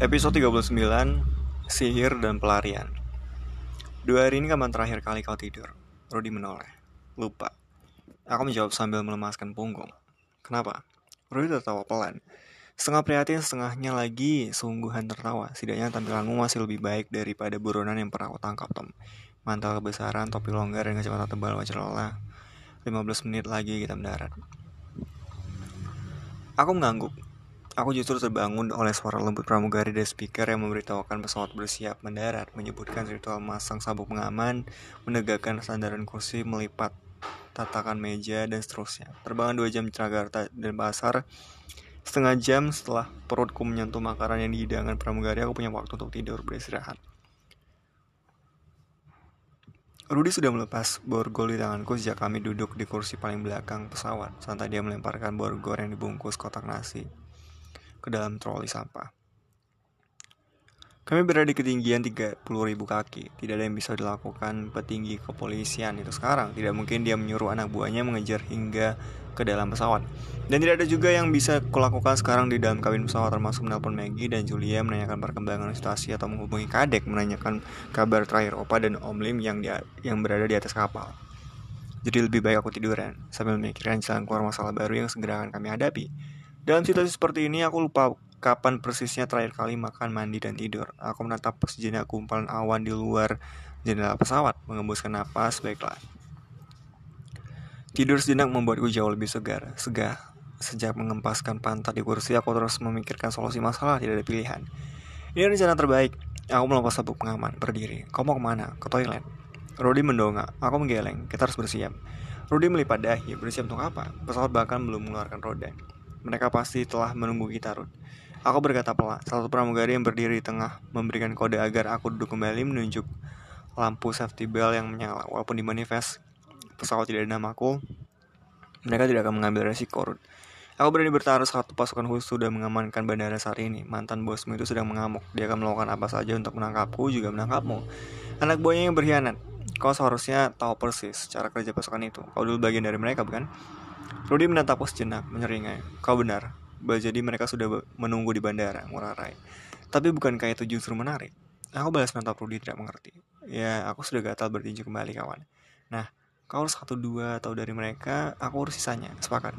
Episode 39 Sihir dan Pelarian. Dua hari ini kapan terakhir kali kau tidur? Rudy menoleh. Lupa. Aku menjawab sambil melemaskan punggung. Kenapa? Rudy tertawa pelan. Setengah prihatin, setengahnya lagi sungguhan tertawa. Setidaknya tampilanmu masih lebih baik daripada buronan yang pernah aku tangkap, Tom. Mantel kebesaran, topi longgar, dan kacamata tebal wajah lelah 15 menit lagi kita mendarat. Aku mengangguk Aku justru terbangun oleh suara lembut pramugari dari speaker yang memberitahukan pesawat bersiap mendarat, menyebutkan ritual masang sabuk pengaman, menegakkan sandaran kursi, melipat tatakan meja, dan seterusnya. Terbangan dua jam Jakarta dan Pasar, setengah jam setelah perutku menyentuh makanan yang dihidangkan pramugari, aku punya waktu untuk tidur beristirahat. Rudy sudah melepas borgol di tanganku sejak kami duduk di kursi paling belakang pesawat. Santai dia melemparkan borgol yang dibungkus kotak nasi ke dalam troli sampah. Kami berada di ketinggian 30.000 kaki. Tidak ada yang bisa dilakukan petinggi kepolisian itu sekarang. Tidak mungkin dia menyuruh anak buahnya mengejar hingga ke dalam pesawat. Dan tidak ada juga yang bisa kulakukan sekarang di dalam kabin pesawat termasuk menelpon Maggie dan Julia menanyakan perkembangan situasi atau menghubungi Kadek menanyakan kabar terakhir Opa dan Om Lim yang dia, yang berada di atas kapal. Jadi lebih baik aku tiduran sambil memikirkan jalan keluar masalah baru yang segera akan kami hadapi. Dalam situasi seperti ini, aku lupa kapan persisnya terakhir kali makan, mandi, dan tidur. Aku menatap sejenak gumpalan awan di luar jendela pesawat, mengembuskan napas, baiklah. Tidur sejenak membuatku jauh lebih segar, segah. Sejak mengempaskan pantat di kursi, aku terus memikirkan solusi masalah, tidak ada pilihan. Ini rencana terbaik. Aku melepas sabuk pengaman, berdiri. Kau mau ke mana? Ke toilet. Rudy mendongak. Aku menggeleng. Kita harus bersiap. Rudy melipat dahi. Bersiap untuk apa? Pesawat bahkan belum mengeluarkan roda. Mereka pasti telah menunggu kita, Ruth. Aku berkata pelan. Satu pramugari yang berdiri di tengah memberikan kode agar aku duduk kembali menunjuk lampu safety bell yang menyala. Walaupun di manifest pesawat tidak ada namaku, mereka tidak akan mengambil resiko, Ruth. Aku berani bertaruh satu pasukan khusus sudah mengamankan bandara saat ini. Mantan bosmu itu sedang mengamuk. Dia akan melakukan apa saja untuk menangkapku, juga menangkapmu. Anak buahnya yang berkhianat. Kau seharusnya tahu persis cara kerja pasukan itu. Kau dulu bagian dari mereka, bukan? Rudy menatapku sejenak, menyeringai. Kau benar, jadi mereka sudah menunggu di bandara, Rai. Tapi bukankah itu justru menarik? Aku balas menatap Rudy tidak mengerti. Ya, aku sudah gatal bertinju kembali, kawan. Nah, kau harus satu dua atau dari mereka, aku urus sisanya. Sepakat.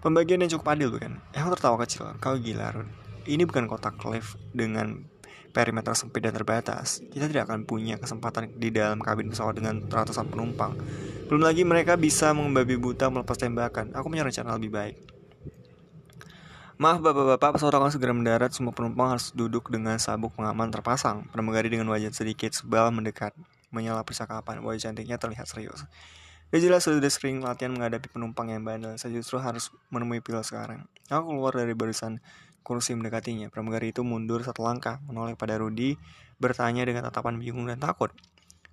Pembagian yang cukup adil, bukan? Aku tertawa kecil. Kau gila, Rud. Ini bukan kotak lift dengan perimeter sempit dan terbatas. Kita tidak akan punya kesempatan di dalam kabin pesawat dengan ratusan penumpang. Belum lagi mereka bisa membabi buta melepas tembakan. Aku punya rencana lebih baik. Maaf bapak-bapak, pesawat akan segera mendarat. Semua penumpang harus duduk dengan sabuk pengaman terpasang. Pramugari dengan wajah sedikit sebal mendekat. Menyala percakapan, wajah cantiknya terlihat serius. Dia jelas sudah sering latihan menghadapi penumpang yang bandel. Saya justru harus menemui pilot sekarang. Aku keluar dari barisan kursi mendekatinya. Pramugari itu mundur satu langkah, menoleh pada Rudy, bertanya dengan tatapan bingung dan takut.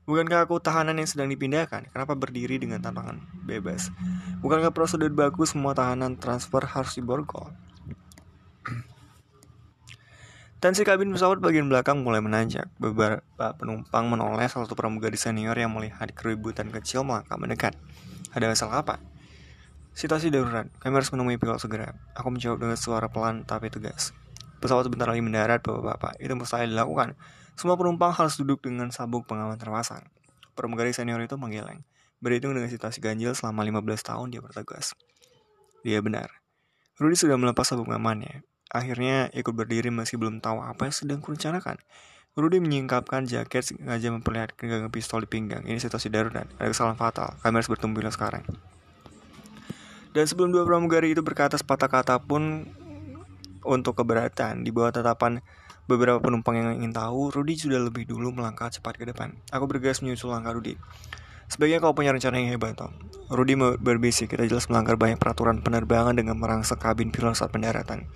Bukankah aku tahanan yang sedang dipindahkan? Kenapa berdiri dengan tantangan bebas? Bukankah prosedur bagus semua tahanan transfer harus diborgol? Tensi kabin pesawat bagian belakang mulai menanjak. Beberapa penumpang menoleh salah satu pramugari senior yang melihat keributan kecil melangkah mendekat. Ada masalah apa? Situasi darurat. Kami harus menemui pilot segera. Aku menjawab dengan suara pelan tapi tegas. Pesawat sebentar lagi mendarat, bapak-bapak. Itu mustahil dilakukan. Semua penumpang harus duduk dengan sabuk pengaman terpasang. Pramugari senior itu menggeleng. Berhitung dengan situasi ganjil selama 15 tahun dia bertugas. Dia benar. Rudy sudah melepas sabuk pengamannya. Akhirnya ikut berdiri meski belum tahu apa yang sedang kurencanakan. Rudy menyingkapkan jaket sengaja memperlihatkan gagang pistol di pinggang. Ini situasi darurat, ada kesalahan fatal. Kami harus bertemu sekarang. Dan sebelum dua pramugari itu berkata sepatah kata pun untuk keberatan, di bawah tatapan Beberapa penumpang yang ingin tahu, Rudy sudah lebih dulu melangkah cepat ke depan. Aku bergegas menyusul langkah Rudy. Sebaiknya kau punya rencana yang hebat, Tom. Rudy berbisik, kita jelas melanggar banyak peraturan penerbangan dengan merangsek kabin pilot saat pendaratan.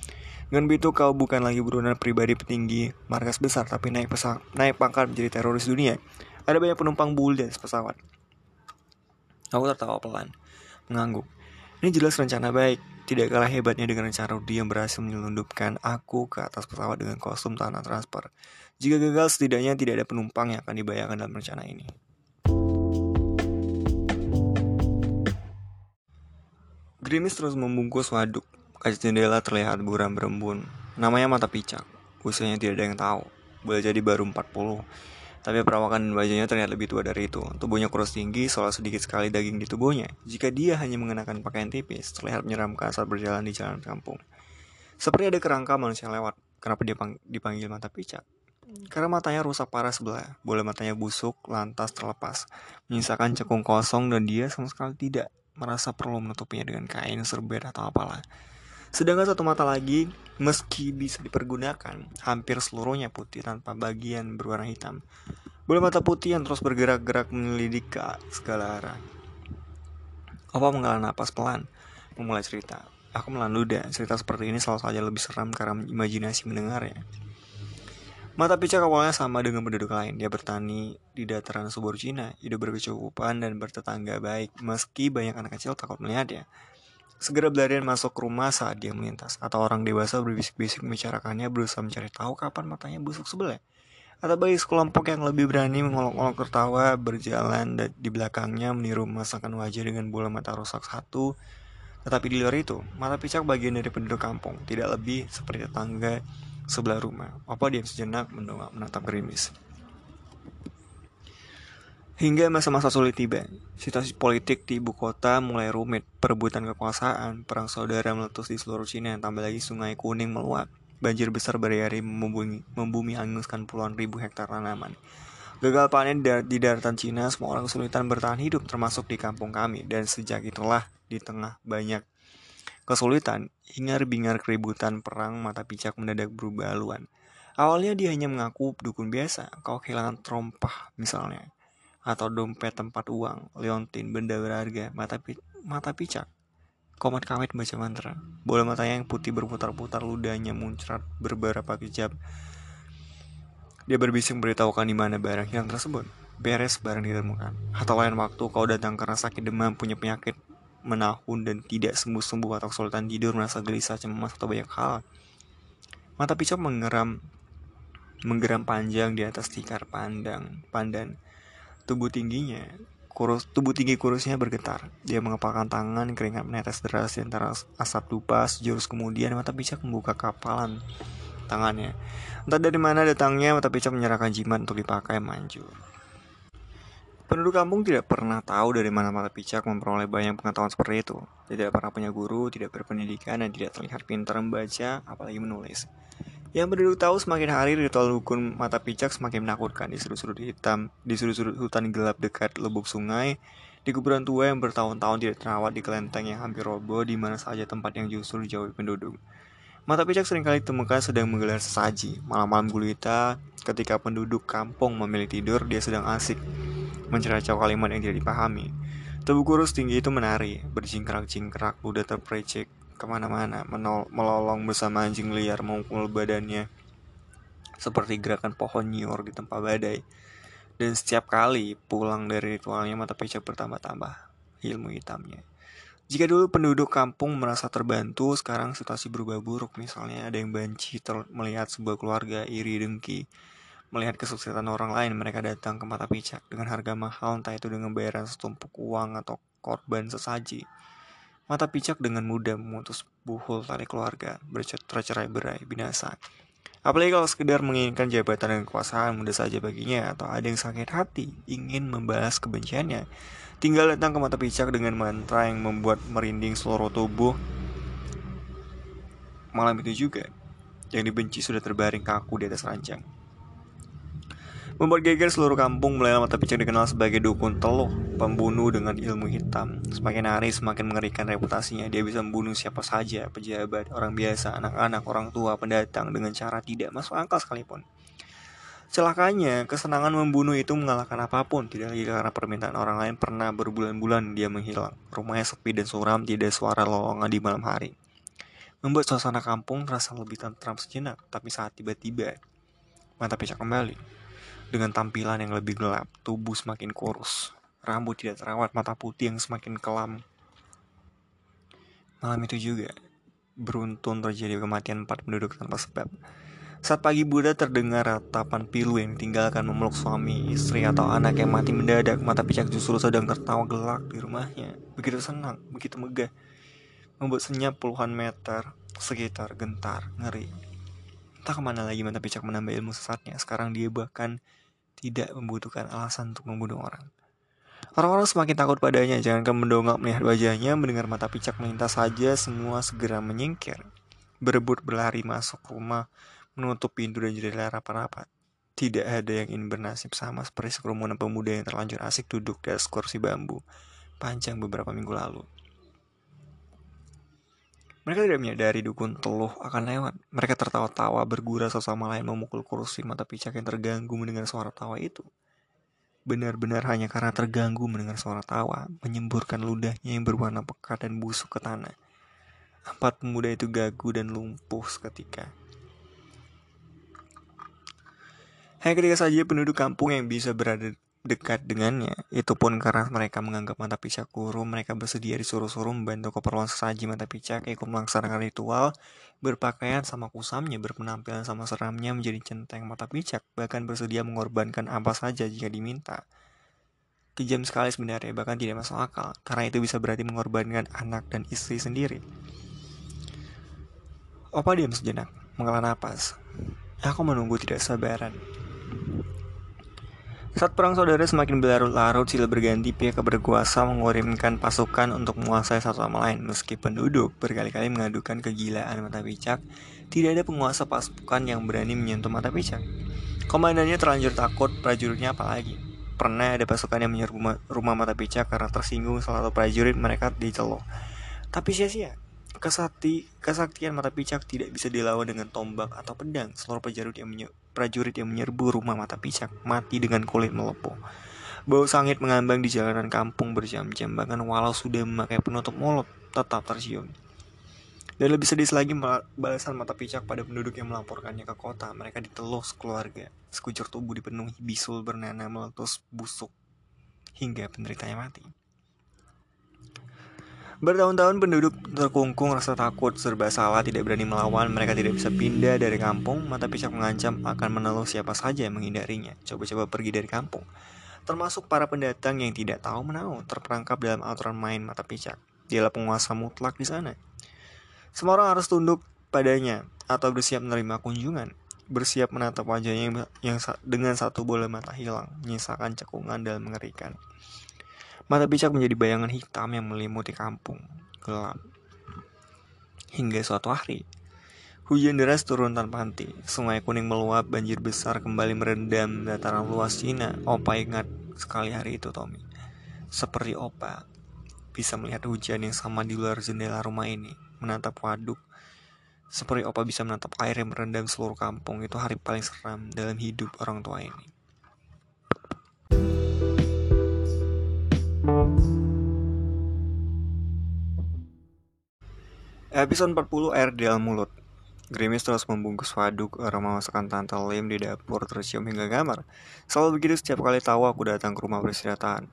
Dengan begitu kau bukan lagi buronan pribadi petinggi markas besar, tapi naik pesawat, naik pangkat menjadi teroris dunia. Ada banyak penumpang bul di pesawat. Aku tertawa pelan, mengangguk. Ini jelas rencana baik, tidak kalah hebatnya dengan rencana Rudy yang berhasil menyelundupkan aku ke atas pesawat dengan kostum tanah transfer. Jika gagal, setidaknya tidak ada penumpang yang akan dibayangkan dalam rencana ini. Grimis terus membungkus waduk. Kaca jendela terlihat buram berembun. Namanya mata picak. Usianya tidak ada yang tahu. Boleh jadi baru 40. Tapi perawakan wajahnya terlihat lebih tua dari itu. Tubuhnya kurus tinggi, soal sedikit sekali daging di tubuhnya. Jika dia hanya mengenakan pakaian tipis, terlihat menyeramkan saat berjalan di jalan kampung. Seperti ada kerangka manusia lewat. Kenapa dia dipanggil mata picak? Karena matanya rusak parah sebelah. Boleh matanya busuk, lantas terlepas. Menyisakan cekung kosong dan dia sama sekali tidak merasa perlu menutupinya dengan kain, serbet, atau apalah. Sedangkan satu mata lagi, meski bisa dipergunakan, hampir seluruhnya putih tanpa bagian berwarna hitam. Boleh mata putih yang terus bergerak-gerak menyelidik ke segala arah. Opa menghela napas pelan, memulai cerita. Aku melanduda, cerita seperti ini selalu saja lebih seram karena imajinasi mendengarnya. Mata picak awalnya sama dengan penduduk lain. Dia bertani di dataran subur Cina, hidup berkecukupan dan bertetangga baik, meski banyak anak kecil takut melihatnya. Segera berlarian masuk ke rumah saat dia melintas, atau orang dewasa berbisik-bisik membicarakannya berusaha mencari tahu kapan matanya busuk sebelah. Atau bagi sekelompok yang lebih berani mengolok-olok tertawa berjalan di belakangnya meniru masakan wajah dengan bola mata rusak satu. Tetapi di luar itu, mata picak bagian dari penduduk kampung, tidak lebih seperti tetangga sebelah rumah. Apa diam sejenak mendongak menatap gerimis. Hingga masa-masa sulit tiba, situasi politik di ibu kota mulai rumit, perebutan kekuasaan, perang saudara meletus di seluruh Cina, tambah lagi sungai kuning meluap, banjir besar berhari membumi, membumi hanguskan puluhan ribu hektar tanaman. Gagal panen di daratan Cina, semua orang kesulitan bertahan hidup, termasuk di kampung kami, dan sejak itulah di tengah banyak kesulitan, hingar-bingar keributan perang mata picak mendadak berubah haluan. Awalnya dia hanya mengaku dukun biasa, kau kehilangan trompah misalnya atau dompet tempat uang, leontin, benda berharga, mata, pi mata picak. Komat kawit baca mantra. Bola matanya yang putih berputar-putar ludahnya muncrat beberapa kejap. Dia berbisik memberitahukan di mana barang hilang tersebut. Beres barang ditemukan. Atau lain waktu kau datang karena sakit demam, punya penyakit menahun dan tidak sembuh-sembuh atau kesulitan tidur, merasa gelisah, cemas atau banyak hal. Mata picak mengeram menggeram panjang di atas tikar pandang pandan Tubuh tingginya, kurus, tubuh tinggi kurusnya bergetar. Dia mengepalkan tangan, keringat menetes deras di antara asap dupa. Jurus kemudian mata picak membuka kapalan tangannya. Entah dari mana datangnya, mata picak menyerahkan jimat untuk dipakai manjur. Penduduk kampung tidak pernah tahu dari mana mata picak memperoleh banyak pengetahuan seperti itu. Tidak pernah punya guru, tidak berpendidikan, dan tidak terlihat pintar membaca, apalagi menulis. Yang penduduk tahu semakin hari ritual dukun mata picak semakin menakutkan di sudut-sudut hitam, di sudut-sudut hutan gelap dekat lubuk sungai, di kuburan tua yang bertahun-tahun tidak terawat di kelenteng yang hampir roboh di mana saja tempat yang justru dijauhi penduduk. Mata picak sering kali ditemukan sedang menggelar sesaji. Malam-malam gulita, ketika penduduk kampung memilih tidur, dia sedang asik menceracau kalimat yang tidak dipahami. Tubuh kurus tinggi itu menari, berjingkrak-jingkrak, ludah terprecek, ke mana-mana, melolong bersama anjing liar memukul badannya seperti gerakan pohon nyiur di tempat badai. Dan setiap kali pulang dari ritualnya mata pecah bertambah-tambah ilmu hitamnya. Jika dulu penduduk kampung merasa terbantu, sekarang situasi berubah buruk. Misalnya ada yang banci melihat sebuah keluarga iri dengki, melihat kesuksesan orang lain, mereka datang ke mata picak dengan harga mahal, entah itu dengan bayaran setumpuk uang atau korban sesaji. Mata picak dengan mudah memutus buhul tali keluarga, bercerai berai, binasa. Apalagi kalau sekedar menginginkan jabatan dan kekuasaan mudah saja baginya atau ada yang sakit hati ingin membalas kebenciannya. Tinggal datang ke mata picak dengan mantra yang membuat merinding seluruh tubuh. Malam itu juga, yang dibenci sudah terbaring kaku di atas ranjang. Membuat geger seluruh kampung mulai mata picak dikenal sebagai dukun teluh, pembunuh dengan ilmu hitam. Semakin hari semakin mengerikan reputasinya. Dia bisa membunuh siapa saja, pejabat, orang biasa, anak-anak, orang tua, pendatang dengan cara tidak masuk akal sekalipun. Celakanya, kesenangan membunuh itu mengalahkan apa pun. Tidak lagi karena permintaan orang lain pernah berbulan-bulan dia menghilang. Rumahnya sepi dan suram, tidak suara lowongan di malam hari. Membuat suasana kampung terasa lebih tentram sejenak, tapi saat tiba-tiba mata picak kembali dengan tampilan yang lebih gelap, tubuh semakin kurus, rambut tidak terawat, mata putih yang semakin kelam. Malam itu juga, beruntun terjadi kematian empat penduduk tanpa sebab. Saat pagi Buddha terdengar ratapan pilu yang ditinggalkan memeluk suami, istri, atau anak yang mati mendadak. Mata picak justru sedang tertawa gelak di rumahnya. Begitu senang, begitu megah. Membuat senyap puluhan meter sekitar gentar, ngeri. Tak ke mana lagi mata picak menambah ilmu sesatnya. Sekarang dia bahkan tidak membutuhkan alasan untuk membunuh orang. Orang-orang semakin takut padanya, jangankan mendongak melihat wajahnya, mendengar mata picak melintas saja, semua segera menyingkir. Berebut berlari masuk rumah, menutup pintu dan jendela rapat-rapat. Tidak ada yang ingin bernasib sama seperti sekerumunan pemuda yang terlanjur asik duduk di atas kursi bambu panjang beberapa minggu lalu. Mereka tidak menyadari dukun teluh akan lewat. Mereka tertawa-tawa bergurau sesama lain memukul kursi mata picak yang terganggu mendengar suara tawa itu. Benar-benar hanya karena terganggu mendengar suara tawa, menyemburkan ludahnya yang berwarna pekat dan busuk ke tanah. Empat pemuda itu gagu dan lumpuh seketika. Hanya ketika saja penduduk kampung yang bisa berada dekat dengannya, itu pun karena mereka menganggap mata picak guru, mereka bersedia disuruh-suruh membantu keperluan sesaji mata picak, ikut melaksanakan ritual, berpakaian sama kusamnya, berpenampilan sama seramnya menjadi centeng mata picak, bahkan bersedia mengorbankan apa saja jika diminta. Kejam sekali sebenarnya, bahkan tidak masuk akal, karena itu bisa berarti mengorbankan anak dan istri sendiri. Opa diam sejenak, menghela napas. Aku menunggu tidak sabaran. Saat perang saudara semakin berlarut-larut, silih berganti pihak berkuasa mengirimkan pasukan untuk menguasai satu sama lain. Meski penduduk berkali-kali mengadukan kegilaan mata picak, tidak ada penguasa pasukan yang berani menyentuh mata picak. Komandannya terlanjur takut, prajuritnya apalagi. Pernah ada pasukan yang menyerbu rumah mata picak karena tersinggung salah satu prajurit mereka diceluh. Tapi sia-sia, Kesakti, kesaktian mata picak tidak bisa dilawan dengan tombak atau pedang. Seluruh prajurit yang, prajurit yang menyerbu rumah mata picak mati dengan kulit melepuh. Bau sangit mengambang di jalanan kampung berjam-jam, bahkan walau sudah memakai penutup mulut, tetap tercium. Dan lebih sedih lagi balasan mata picak pada penduduk yang melaporkannya ke kota. Mereka diteluh sekeluarga. Sekujur tubuh dipenuhi bisul bernanah meletus busuk hingga penderitanya mati. Bertahun-tahun penduduk terkungkung rasa takut, serba salah, tidak berani melawan, mereka tidak bisa pindah dari kampung, mata picak mengancam akan meneluh siapa saja yang menghindarinya, coba-coba pergi dari kampung. Termasuk para pendatang yang tidak tahu menahu, terperangkap dalam aturan main mata picak. Dialah penguasa mutlak di sana. Semua orang harus tunduk padanya, atau bersiap menerima kunjungan, bersiap menatap wajahnya yang, yang dengan satu bola mata hilang, menyisakan cekungan dan mengerikan. Mata picak menjadi bayangan hitam yang melimuti kampung gelap. Hingga suatu hari, hujan deras turun tanpa henti. Sungai kuning meluap, banjir besar kembali merendam dataran luas Cina. Opa ingat sekali hari itu, Tommy. Seperti Opa bisa melihat hujan yang sama di luar jendela rumah ini, menatap waduk. Seperti Opa bisa menatap air yang merendam seluruh kampung. Itu hari paling seram dalam hidup orang tua ini. Episode 40 air di dalam mulut Grimis terus membungkus waduk aroma masakan Tante Lim di dapur tercium hingga kamar. Selalu begitu setiap kali tahu aku datang ke rumah peristirahatan.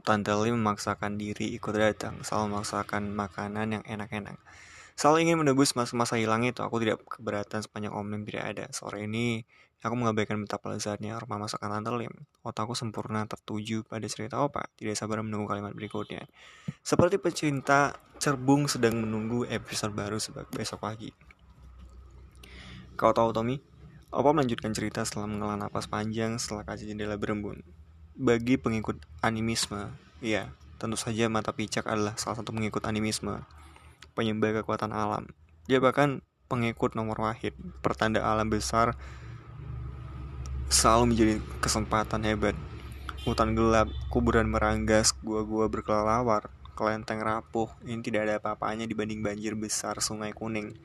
Tante Lim memaksakan diri ikut datang, selalu memaksakan makanan yang enak-enak. Selalu ingin menebus masa-masa hilang itu, aku tidak keberatan sepanjang Om Lim tidak ada. Sore ini, Aku mengabaikan betapa lezatnya aroma masakan Tante Lim. Otakku sempurna tertuju pada cerita Opa, tidak sabar menunggu kalimat berikutnya. Seperti pecinta cerbung sedang menunggu episode baru besok pagi. Kau tahu Tommy? Opa melanjutkan cerita setelah mengelan napas panjang setelah kaca jendela berembun. Bagi pengikut animisme, ya, tentu saja mata picak adalah salah satu pengikut animisme, penyembah kekuatan alam. Dia bahkan pengikut nomor wahid, pertanda alam besar selalu menjadi kesempatan hebat. Hutan gelap, kuburan meranggas, gua-gua berkelelawar, kelenteng rapuh, ini tidak ada apa-apanya dibanding banjir besar sungai kuning.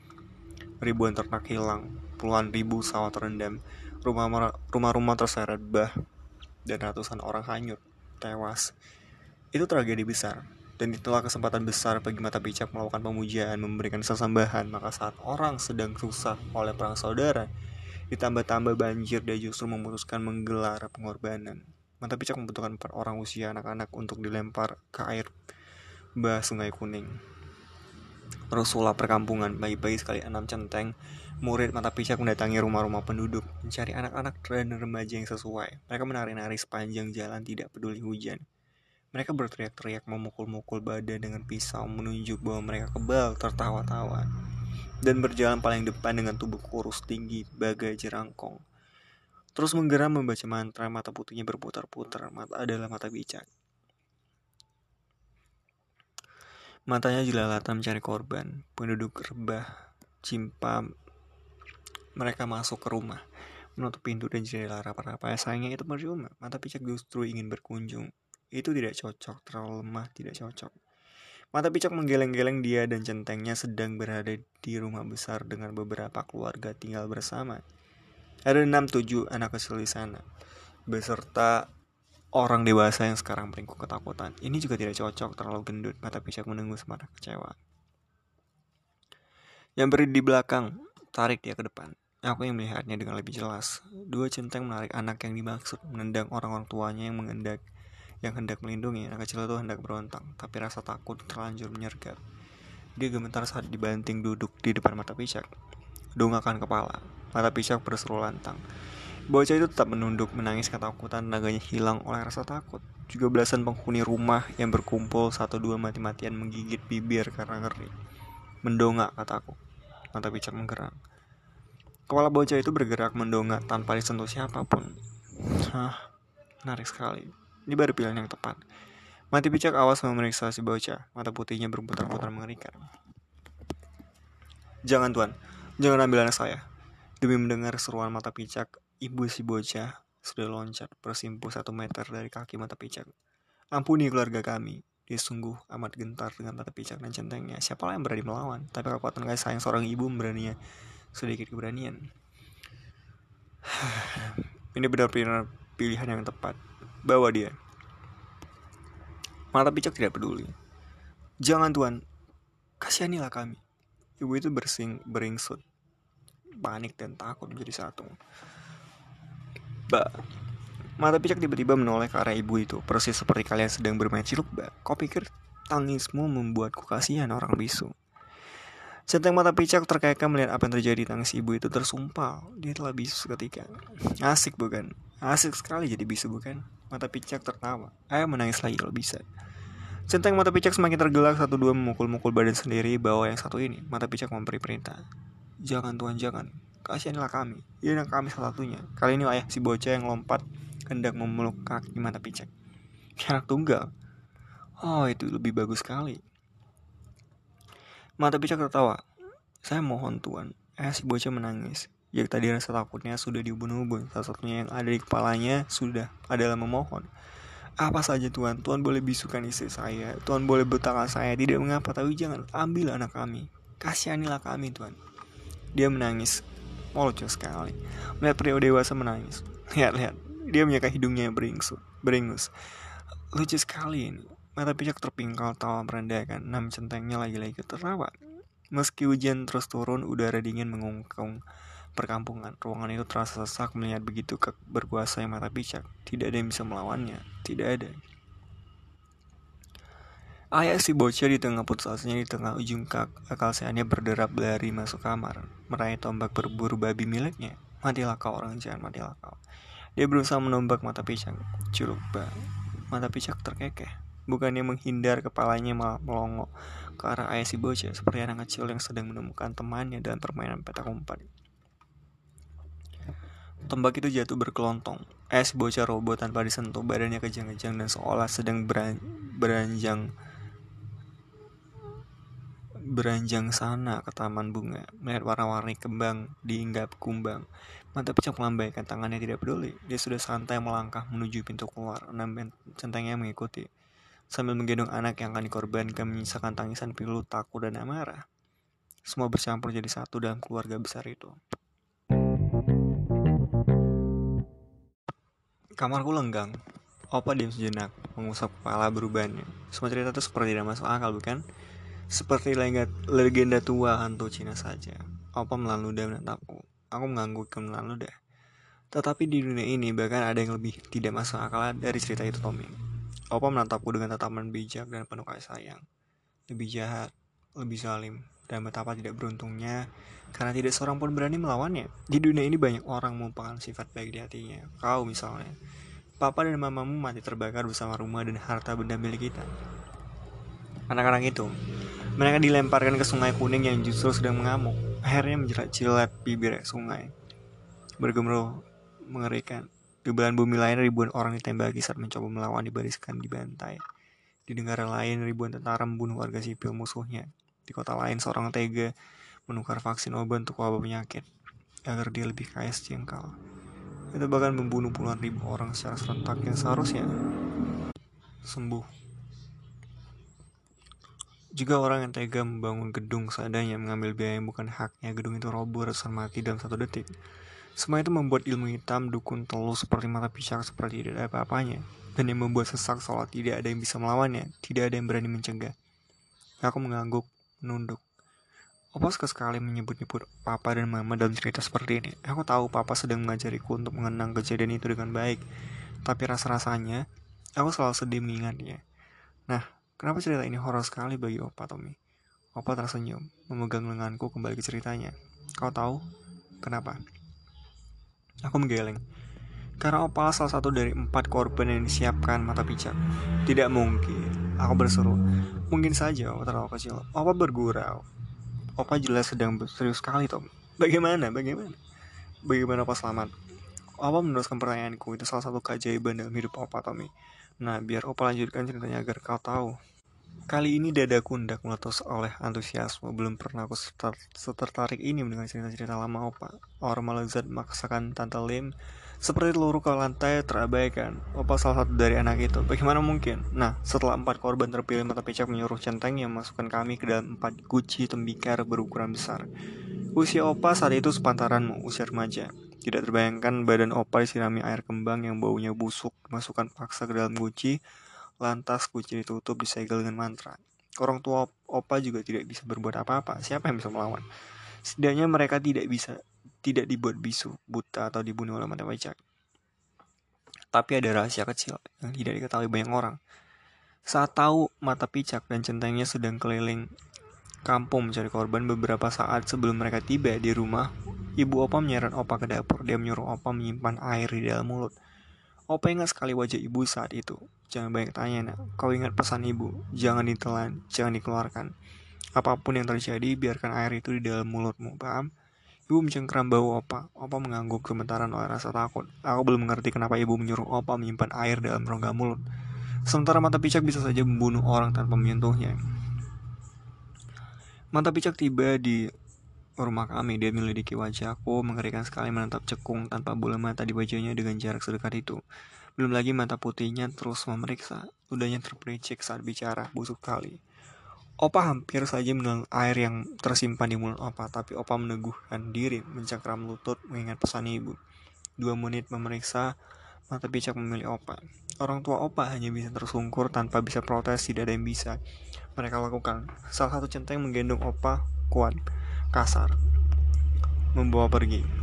Ribuan ternak hilang, puluhan ribu sawah terendam, rumah-rumah terseret bah, dan ratusan orang hanyut, tewas. Itu tragedi besar, dan itulah kesempatan besar bagi mata picak melakukan pemujaan, memberikan sesembahan, maka saat orang sedang susah oleh perang saudara, Ditambah-tambah banjir, dia justru memutuskan menggelar pengorbanan. Mata picak membutuhkan per orang usia anak-anak untuk dilempar ke air bah sungai kuning. Rasulullah perkampungan, pagi-pagi sekali enam centeng, murid mata picak mendatangi rumah-rumah penduduk, mencari anak-anak dan remaja yang sesuai. Mereka menari-nari sepanjang jalan tidak peduli hujan. Mereka berteriak-teriak memukul-mukul badan dengan pisau menunjuk bahwa mereka kebal tertawa-tawa. Dan berjalan paling depan dengan tubuh kurus tinggi bagai jerangkong. Terus menggeram membaca mantra mata putihnya berputar-putar mata adalah mata bijak. Matanya jelalatan mencari korban, penduduk rebah, cimpa, mereka masuk ke rumah, menutup pintu dan jendela rapat-rapat. Sayangnya itu percuma, mata picak justru ingin berkunjung. Itu tidak cocok, terlalu lemah, tidak cocok. Mata picak menggeleng-geleng dia dan centengnya sedang berada di rumah besar dengan beberapa keluarga tinggal bersama. Ada enam tujuh anak kecil di sana, beserta orang dewasa yang sekarang meringkuk ketakutan. Ini juga tidak cocok, terlalu gendut. Mata picak menunggu semata kecewa. Yang beri di belakang, tarik dia ke depan. Aku yang melihatnya dengan lebih jelas. Dua centeng menarik anak yang dimaksud, menendang orang-orang tuanya yang mengendak yang hendak melindungi anak kecil itu hendak berontak, tapi rasa takut terlanjur menyergap. Dia gemetar saat dibanting duduk di depan mata picak. Dongakkan kepala, mata picak berseru lantang. Bocah itu tetap menunduk, menangis ketakutan, tenaganya hilang oleh rasa takut. Juga belasan penghuni rumah yang berkumpul satu dua mati-matian menggigit bibir karena ngeri. Mendongak, kataku. Mata picak menggerak. Kepala bocah itu bergerak mendongak tanpa disentuh siapa pun. Hah, menarik sekali. Ini baru pilihan yang tepat. Mati picak awas memeriksa si bocah. Mata putihnya berputar-putar mengerikan. Jangan tuan, jangan ambil anak saya. Demi mendengar seruan mata picak, ibu si bocah sudah loncat bersimpuh satu meter dari kaki mata picak. Ampuni keluarga kami. Dia sungguh amat gentar dengan mata picak dan centengnya. Siapalah yang berani melawan? Tapi kekuatan kasih sayang seorang ibu beraninya sedikit keberanian. Ini benar-benar pilihan yang tepat. Bawa dia. Mata picak tidak peduli. Jangan tuan, kasihanilah kami. Ibu itu bersing, beringsut. Panik dan takut menjadi satu. Ba, mata picak tiba-tiba menoleh ke arah ibu itu, persis seperti kalian sedang bermain ciluk, ba. Kau pikir tangismu membuatku kasihan orang bisu? Centeng mata picak terkekeh melihat apa yang terjadi tangis ibu itu tersumpal. Dia telah bisu seketika. Asik bukan? Asik sekali jadi bisu bukan? Mata picak tertawa. Ayo menangis lagi kalau bisa. Centeng mata picak semakin tergelak satu dua memukul-mukul badan sendiri bawa yang satu ini. Mata picak memberi perintah. Jangan tuan jangan. Kasihanilah kami. Dia anak kami salah satunya. Kali ini ayah si bocah yang lompat hendak memeluk kaki mata picak. Anak tunggal. Oh itu lebih bagus sekali. Mata picak tertawa. Saya mohon tuan. Ayah si bocah menangis. Ya tadi rasa takutnya sudah diubun-ubun. Salah satunya yang ada di kepalanya sudah adalah memohon. Apa saja Tuhan, Tuhan boleh bisukan istri saya, Tuhan boleh bertangan saya, tidak mengapa, tapi jangan ambil anak kami. Kasihanilah kami Tuhan. Dia menangis, lucu sekali. Melihat pria dewasa menangis. Lihat, lihat, dia menyeka hidungnya yang beringus. beringus. Lucu sekali ini. Mata picak terpingkal tawa merendahkan, enam centengnya lagi-lagi tertawa. Meski hujan terus turun, udara dingin mengungkung perkampungan. Ruangan itu terasa sesak melihat begitu berkuasa yang mata picak. Tidak ada yang bisa melawannya. Tidak ada. Ayah si bocah di tengah putus asanya di tengah ujung kak, akal sehatnya berderap lari masuk kamar, meraih tombak berburu babi miliknya. Matilah kau orang jahat, matilah kau. Dia berusaha menombak mata picak. Curug. Mata picak terkekeh. Bukannya menghindar, kepalanya malah melongo ke arah ayah si bocah seperti anak kecil yang sedang menemukan temannya dalam permainan petak umpet. Tombak itu jatuh berkelontong. Es bocah robot tanpa disentuh badannya kejang-kejang dan seolah sedang beran beranjang beranjang sana ke taman bunga. Melihat warna-warni kembang diinggap kumbang. Mata pecah melambaikan tangannya tidak peduli. Dia sudah santai melangkah menuju pintu keluar. Enam centengnya mengikuti. Sambil menggendong anak yang akan dikorbankan menyisakan tangisan pilu takut dan amarah. Semua bercampur jadi satu dalam keluarga besar itu Kamarku lenggang. Opa diam sejenak, mengusap kepala berubahnya. Semua cerita itu seperti tidak masuk akal, bukan? Seperti legenda tua hantu Cina saja. Opa melalui dan menatapku. Aku menganggukkan melalui dah. Tetapi di dunia ini bahkan ada yang lebih tidak masuk akal dari cerita itu Tommy. Opa menatapku dengan tatapan bijak dan penuh kasih sayang. Lebih jahat, lebih zalim, dan betapa tidak beruntungnya karena tidak seorang pun berani melawannya. Di dunia ini banyak orang melupakan sifat baik di hatinya. Kau misalnya. Papa dan mamamu mati terbakar bersama rumah dan harta benda milik kita. Anak-anak itu, mereka dilemparkan ke sungai kuning yang justru sedang mengamuk. Akhirnya menjerat jilat bibir sungai. Bergemuruh mengerikan. Di belahan bumi lain ribuan orang ditembaki saat mencoba melawan dibariskan di bantai. Di negara lain ribuan tentara membunuh warga sipil musuhnya. Di kota lain seorang tega menukar vaksin obat untuk wabah penyakit agar dia lebih kaya sejengkal. Itu bahkan membunuh puluhan ribu orang secara serentak yang seharusnya sembuh. Juga orang yang tega membangun gedung seadanya mengambil biaya yang bukan haknya, gedung itu roboh ratusan mati dalam satu detik. Semua itu membuat ilmu hitam dukun telus seperti mata pisang seperti tidak ada apa-apanya. Dan yang membuat sesak seolah tidak ada yang bisa melawannya, tidak ada yang berani mencegah. Aku mengangguk, menunduk. Opa suka sekali menyebut-nyebut papa dan mama dalam cerita seperti ini. Aku tahu papa sedang mengajariku untuk mengenang kejadian itu dengan baik. Tapi rasa-rasanya, aku selalu sedih mengingatnya. Nah, kenapa cerita ini horor sekali bagi Opa Tommy? Opa tersenyum, memegang lenganku kembali ke ceritanya. Kau tahu kenapa? Aku menggeleng. Karena Opal salah satu dari empat korban yang disiapkan mata pijak. Tidak mungkin. Aku berseru. Mungkin saja Opa terlalu kecil. Opa bergurau. Opa jelas sedang serius sekali, Tom. Bagaimana? Bagaimana? Bagaimana Opa selamat? Opa meneruskan pertanyaanku. Itu salah satu keajaiban dalam hidup Opa, Tommy. Nah, biar Opa lanjutkan ceritanya agar kau tahu. Kali ini dadaku hendak meletus oleh antusiasme. Belum pernah aku setertarik ini mendengar cerita-cerita lama opa. Orang melezat memaksakan Tante Lim seperti telur ke lantai terabaikan. Opa salah satu dari anak itu. Bagaimana mungkin? Nah, setelah empat korban terpilih, mata picak menyuruh centeng yang masukkan kami ke dalam empat guci tembikar berukuran besar. Usia opa saat itu sepantaranmu, usia remaja. Tidak terbayangkan badan opa disirami air kembang yang baunya busuk, masukkan paksa ke dalam guci, Lantas kunci ditutup disegel dengan mantra. Orang tua opa juga tidak bisa berbuat apa-apa. Siapa yang bisa melawan? Setidaknya mereka tidak bisa tidak dibuat bisu, buta atau dibunuh oleh mata pajak. Tapi ada rahasia kecil yang tidak diketahui banyak orang. Saat tahu mata picak dan centengnya sedang keliling kampung mencari korban beberapa saat sebelum mereka tiba di rumah, ibu opa menyeret opa ke dapur. Dia menyuruh opa menyimpan air di dalam mulut. Opa ingat sekali wajah ibu saat itu. Jangan banyak tanya nak. Kau ingat pesan ibu. Jangan ditelan, jangan dikeluarkan. Apa pun yang terjadi, biarkan air itu di dalam mulutmu, paham? Ibu mencengkeram bau Opa. Opa mengangguk sementara oleh rasa takut. Aku belum mengerti kenapa ibu menyuruh Opa menyimpan air dalam rongga mulut. Sementara mata picak bisa saja membunuh orang tanpa menyentuhnya. Mata picak tiba di rumah kami. Dia menyelidiki wajahku, mengerikan sekali menatap cekung tanpa bola mata di wajahnya dengan jarak sedekat itu. Belum lagi mata putihnya terus memeriksa, ludahnya terpericik saat bicara, busuk kali. Opa hampir saja menelan air yang tersimpan di mulut Opa, tapi Opa meneguhkan diri, mencakram lutut, mengingat pesan ibu. Dua menit memeriksa, mata picak memilih Opa. Orang tua Opa hanya bisa tersungkur tanpa bisa protes, tidak ada yang bisa mereka lakukan. Salah satu centeng menggendong Opa kuat kasar membawa pergi.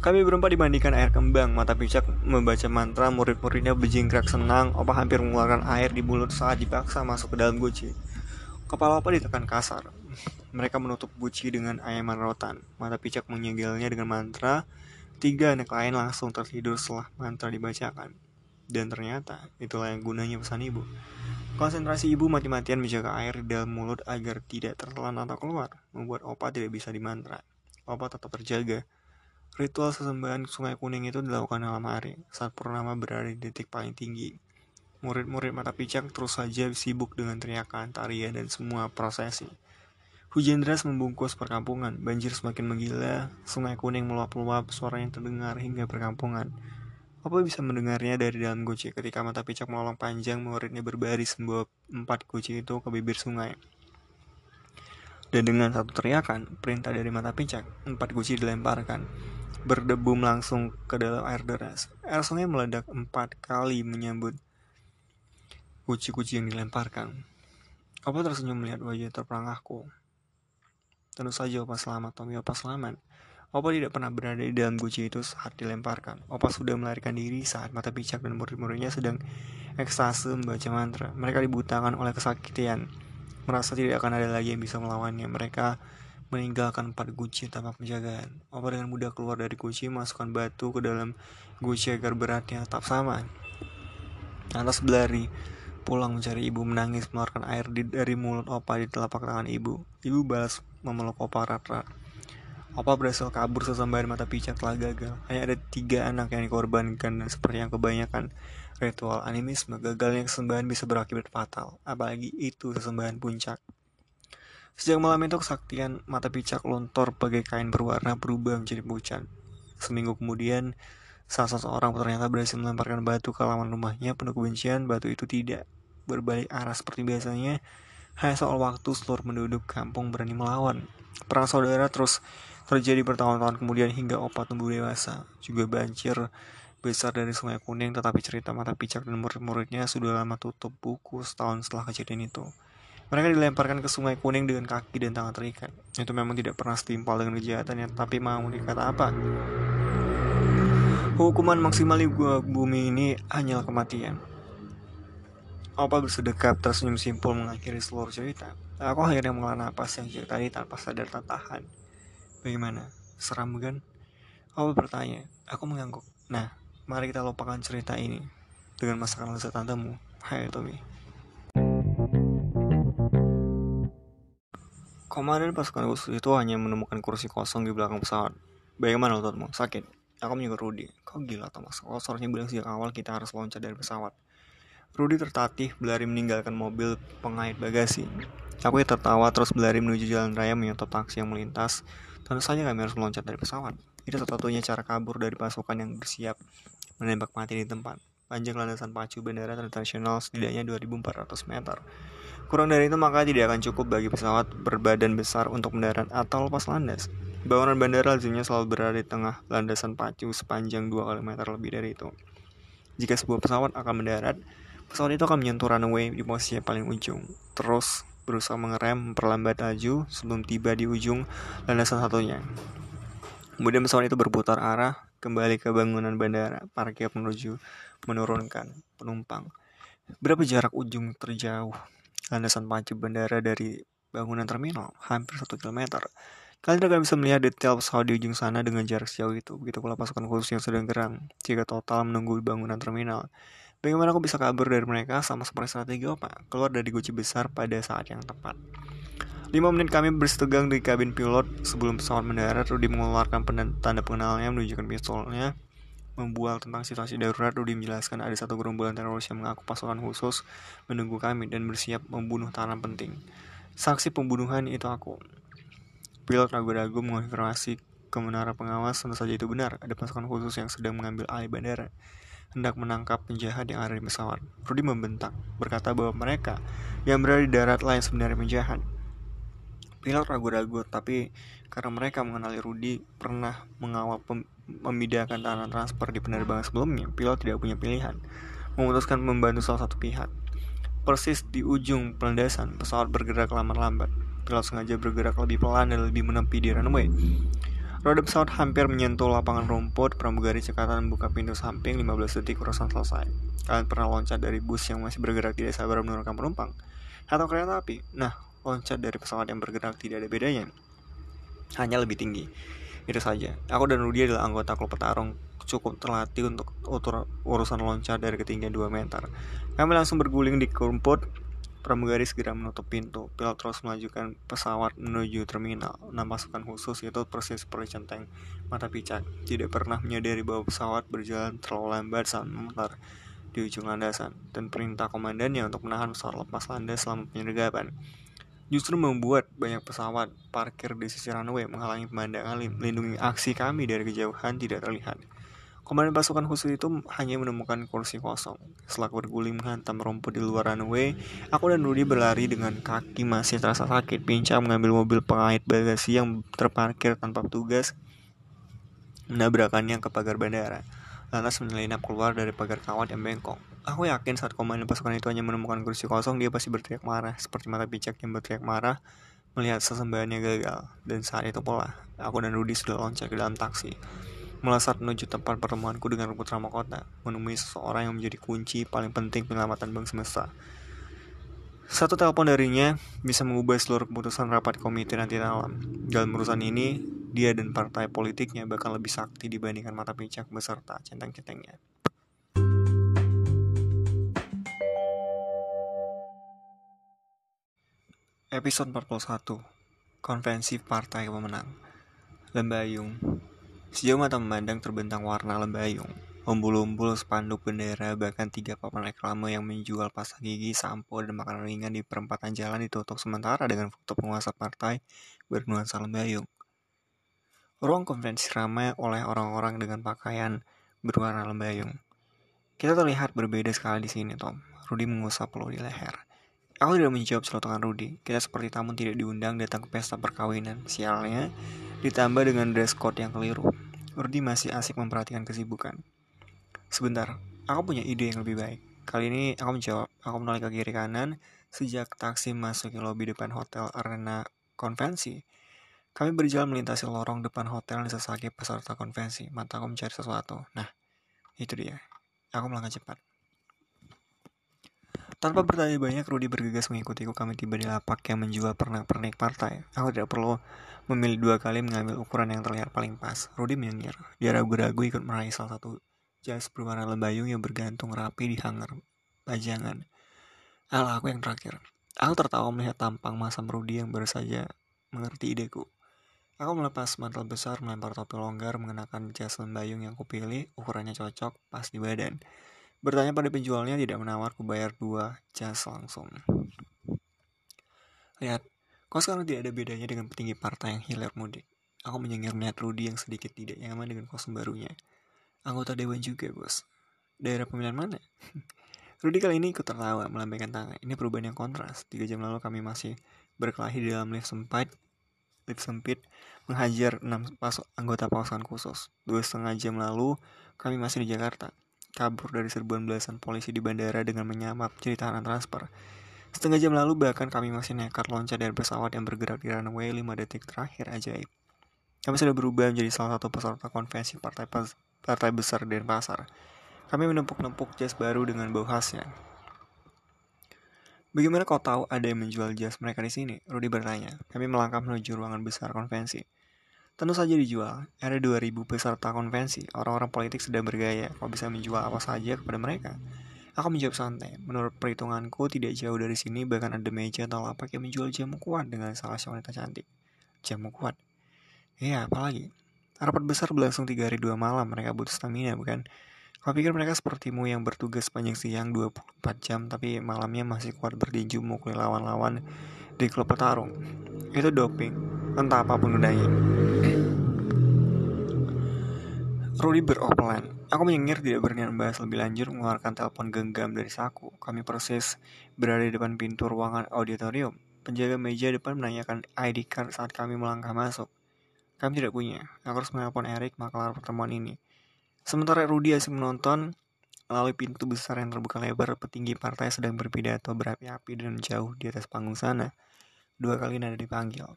Kami berempat dimandikan air kembang, mata picak membaca mantra, murid-muridnya berjingkrak senang, opa hampir mengeluarkan air di mulut saat dipaksa masuk ke dalam guci. Kepala opa ditekan kasar. Mereka menutup guci dengan ayaman rotan. Mata picak menyegelnya dengan mantra. Tiga anak lain langsung tertidur setelah mantra dibacakan. Dan ternyata itulah yang gunanya pesan ibu. Konsentrasi ibu mati-matian menjaga air di dalam mulut agar tidak tertelan atau keluar, membuat Opa tidak bisa dimantra. Opa tetap terjaga. Ritual sesembahan sungai kuning itu dilakukan dalam hari, saat purnama berada di detik paling tinggi. Murid-murid mata picak terus saja sibuk dengan teriakan, tarian, dan semua prosesi. Hujan deras membungkus perkampungan, banjir semakin menggila, sungai kuning meluap-luap, suara yang terdengar hingga perkampungan. Apa bisa mendengarnya dari dalam guci ketika mata picak melolong panjang muridnya berbaris membawa empat guci itu ke bibir sungai. Dan dengan satu teriakan, perintah dari mata picak, empat guci dilemparkan. Berdebum langsung ke dalam air deras. Air sungai meledak empat kali menyambut guci-guci yang dilemparkan. Apa tersenyum melihat wajah terperangahku. Tentu saja Opa selamat, Tommy Opa selamat. Opa tidak pernah berada di dalam guci itu saat dilemparkan. Opa sudah melarikan diri saat mata picak dan murid-muridnya sedang ekstase membaca mantra. Mereka dibutakan oleh kesakitian. Merasa tidak akan ada lagi yang bisa melawannya. Mereka meninggalkan empat guci tanpa penjagaan. Opa dengan mudah keluar dari guci, masukkan batu ke dalam guci agar beratnya tetap sama. Lantas berlari pulang mencari ibu menangis mengeluarkan air di, dari mulut Opa di telapak tangan ibu. Ibu balas memeluk Opa Ratra. Opa berhasil kabur sesembahan mata picak telah gagal. Hanya ada tiga anak yang dikorbankan dan seperti yang kebanyakan ritual animisme, gagalnya kesembahan bisa berakibat fatal. Apalagi itu sesembahan puncak. Sejak malam itu kesaktian mata picak lontor bagai kain berwarna berubah menjadi pucat. Seminggu kemudian, salah seorang ternyata berhasil melemparkan batu ke halaman rumahnya penuh kebencian. Batu itu tidak berbalik arah seperti biasanya, hanya soal waktu seluruh penduduk kampung berani melawan. Perang saudara terus terjadi bertahun-tahun kemudian hingga opat tumbuh dewasa. Juga banjir besar dari Sungai Kuning, tetapi cerita mata picak dan murid-muridnya sudah lama tutup buku setahun setelah kejadian itu. Mereka dilemparkan ke Sungai Kuning dengan kaki dan tangan terikat. Itu memang tidak pernah setimpal dengan kejahatannya, tapi mau dikata apa? Hukuman maksimal di bumi ini hanyalah kematian. Opa bersedekap tersenyum simpul mengakhiri seluruh cerita. Aku akhirnya mengelola napas yang sejak tadi tanpa sadar tertahan. Bagaimana? Seram bukan? Opa bertanya. Aku mengangguk. Nah, mari kita lupakan cerita ini dengan masakan lezat tantemu. Hai Tommy. Komandan pasukan khusus itu hanya menemukan kursi kosong di belakang pesawat. Bagaimana otakmu? Sakit? Aku menyuruh Rudy. Kau gila Thomas. Kau seharusnya bilang sejak awal kita harus loncat dari pesawat. Rudy tertatih berlari meninggalkan mobil pengait bagasi. Aku tertawa terus berlari menuju jalan raya menyetop taksi yang melintas. Tentu saja kami harus meloncat dari pesawat. Itu satu-satunya cara kabur dari pasukan yang bersiap menembak mati di tempat. Panjang landasan pacu bandara internasional setidaknya 2400 meter. Kurang dari itu maka tidak akan cukup bagi pesawat berbadan besar untuk mendarat atau lepas landas. Bangunan bandara lazimnya selalu berada di tengah landasan pacu sepanjang 2 km lebih dari itu. Jika sebuah pesawat akan mendarat, pesawat itu akan menyentuh runway di posisi paling ujung. Terus berusaha mengerem, memperlambat laju sebelum tiba di ujung landasan satunya. Kemudian pesawat itu berputar arah kembali ke bangunan bandara, parkir menuju menurunkan penumpang. Berapa jarak ujung terjauh landasan pacu bandara dari bangunan terminal? Hampir satu kilometer. Kalian akan bisa melihat detail pesawat di ujung sana dengan jarak sejauh itu. Begitu pula pasukan khusus yang sedang geram, jika total menunggu bangunan terminal. Bagaimana aku bisa kabur dari mereka sama seperti strategi apa? Keluar dari guci besar pada saat yang tepat. 5 menit kami bersetegang di kabin pilot sebelum pesawat mendarat. Rudy mengeluarkan tanda pengenalnya menunjukkan pistolnya. Membual tentang situasi darurat, Rudy menjelaskan ada satu gerombolan teroris yang mengaku pasukan khusus menunggu kami dan bersiap membunuh tahanan penting. Saksi pembunuhan itu aku. Pilot ragu-ragu mengonfirmasi ke menara pengawas tentu saja itu benar. Ada pasukan khusus yang sedang mengambil alih bandara. Hendak menangkap penjahat yang ada di pesawat. Rudy membentak, berkata bahwa mereka yang berada di darat lain sebenarnya penjahat. Pilot ragu-ragu, tapi karena mereka mengenali Rudy pernah mengawal memindahkan tahanan transfer di penerbangan sebelumnya, pilot tidak punya pilihan. Memutuskan membantu salah satu pihak. Persis di ujung pelandasan, pesawat bergerak lambat-lambat. Pilot sengaja bergerak lebih pelan dan lebih menepi di runway. Roda pesawat hampir menyentuh lapangan rumput, pramugari cekatan membuka pintu samping 15 detik urusan selesai. Kalian pernah loncat dari bus yang masih bergerak tidak sabar menurunkan penumpang? Atau kereta api? Nah, loncat dari pesawat yang bergerak tidak ada bedanya. Hanya lebih tinggi. Itu saja. Aku dan Rudy adalah anggota klub petarung cukup terlatih untuk urusan loncat dari ketinggian 2 meter. Kami langsung berguling di rumput Pramugari segera menutup pintu. Pilot terus melajukan pesawat menuju terminal. Enam pasukan khusus itu persis seperti centeng mata picak. Tidak pernah menyadari bahwa pesawat berjalan terlalu lambat saat memutar di ujung landasan dan perintah komandannya untuk menahan pesawat lepas landas selama penyergapan justru membuat banyak pesawat parkir di sisi runway menghalangi pemandangan melindungi aksi kami dari kejauhan tidak terlihat. Komandan pasukan khusus itu hanya menemukan kursi kosong. Setelah berguling menghantam rumput di luar runway, aku dan Rudy berlari dengan kaki masih terasa sakit, pincang mengambil mobil pengait bagasi yang terparkir tanpa petugas, menabrakannya ke pagar bandara. Lantas menyelinap keluar dari pagar kawat yang bengkok. Aku yakin saat komandan pasukan itu hanya menemukan kursi kosong, dia pasti berteriak marah, seperti mata picak yang berteriak marah melihat sesembahannya gagal. Dan saat itu pula, aku dan Rudy sudah loncat ke dalam taksi melesat menuju tempat pertemuanku dengan putra mahkota, menemui seseorang yang menjadi kunci paling penting penyelamatan bank semesta. Satu telepon darinya bisa mengubah seluruh keputusan rapat komite nanti malam. Dalam urusan ini, dia dan partai politiknya bahkan lebih sakti dibandingkan mata picak beserta centeng-centengnya. Episode 41 konvensi partai pemenang. Lembayung. Sejauh mata memandang terbentang warna lembayung. Umbul-umbul spanduk bendera bahkan tiga papan reklame yang menjual pasta gigi, sampo, dan makanan ringan di perempatan jalan ditutup sementara dengan foto penguasa partai bernuansa lembayung. Ruang konvensi ramai oleh orang-orang dengan pakaian berwarna lembayung. Kita terlihat berbeda sekali di sini, Tom. Rudy mengusap peluh di leher. Aku tidak menjawab celotekan Rudy. Kita seperti tamu tidak diundang datang ke pesta perkawinan. Sialnya, ditambah dengan dress code yang keliru. Rudy masih asik memperhatikan kesibukan. Sebentar, aku punya ide yang lebih baik. Kali ini aku menjawab. Aku menoleh ke kiri kanan sejak taksi masuk ke lobi depan hotel arena konvensi. Kami berjalan melintasi lorong depan hotel dan sesaki peserta konvensi. Mataku mencari sesuatu. Nah, itu dia. Aku melangkah cepat. Tanpa bertanya banyak, Rudy bergegas mengikutiku. Kami tiba di lapak yang menjual pernak-pernik partai. Aku tidak perlu memilih dua kali mengambil ukuran yang terlihat paling pas. Rudy menyengir. Dia ragu-ragu ikut meraih salah satu jas berwarna lembayung yang bergantung rapi di hanger pajangan. Alah, aku yang terakhir. Aku tertawa melihat tampang masam Rudy yang baru saja mengerti ideku. Aku melepas mantel besar, melempar topi longgar, mengenakan jas lembayung yang kupilih, ukurannya cocok, pas di badan. Bertanya pada penjualnya tidak menawar, bayar dua jas langsung. Lihat, kau sekarang tidak ada bedanya dengan petinggi partai yang hilir mudik. Aku menyengir melihat Rudy yang sedikit tidak nyaman dengan kostum barunya. Anggota dewan juga, bos. Daerah pemilihan mana? Rudy kali ini ikut tertawa, melambaikan tangan. Ini perubahan yang kontras. Tiga jam lalu kami masih berkelahi di dalam lift sempit, lift sempit, menghajar enam pas anggota pasukan khusus. Dua setengah jam lalu, kami masih di Jakarta kabur dari serbuan belasan polisi di bandara dengan menyamap cerita tahanan transfer. Setengah jam lalu bahkan kami masih nekat loncat dari pesawat yang bergerak di runway 5 detik terakhir ajaib. Kami sudah berubah menjadi salah satu peserta konvensi partai partai besar dan pasar. Kami menempuk-nempuk jas baru dengan bau khasnya. Bagaimana kau tahu ada yang menjual jas mereka di sini? Rudy bertanya. Kami melangkah menuju ruangan besar konvensi. Tentu saja dijual. Ada 2000 peserta konvensi. Orang-orang politik sedang bergaya. Kau bisa menjual apa saja kepada mereka. Aku menjawab santai. Menurut perhitunganku, tidak jauh dari sini bahkan ada meja atau lapak yang menjual jamu kuat dengan salah seorang wanita cantik. Jamu kuat? Iya, apalagi? Rapat besar berlangsung 3 hari 2 malam. Mereka butuh stamina, bukan? Kau pikir mereka sepertimu yang bertugas sepanjang siang 24 jam, tapi malamnya masih kuat berdinju mukul lawan-lawan di klub petarung. Itu doping, entah apa pun gunanya. Rudy beropelan. Aku menyengir tidak berniat membahas lebih lanjut mengeluarkan telepon genggam dari saku. Kami proses berada di depan pintu ruangan auditorium. Penjaga meja depan menanyakan ID card saat kami melangkah masuk. Kami tidak punya. Aku harus menelpon Eric makalar pertemuan ini. Sementara Rudy asing menonton, melalui pintu besar yang terbuka lebar, petinggi partai sedang berpidato berapi-api dan jauh di atas panggung sana. Dua kali nada dipanggil.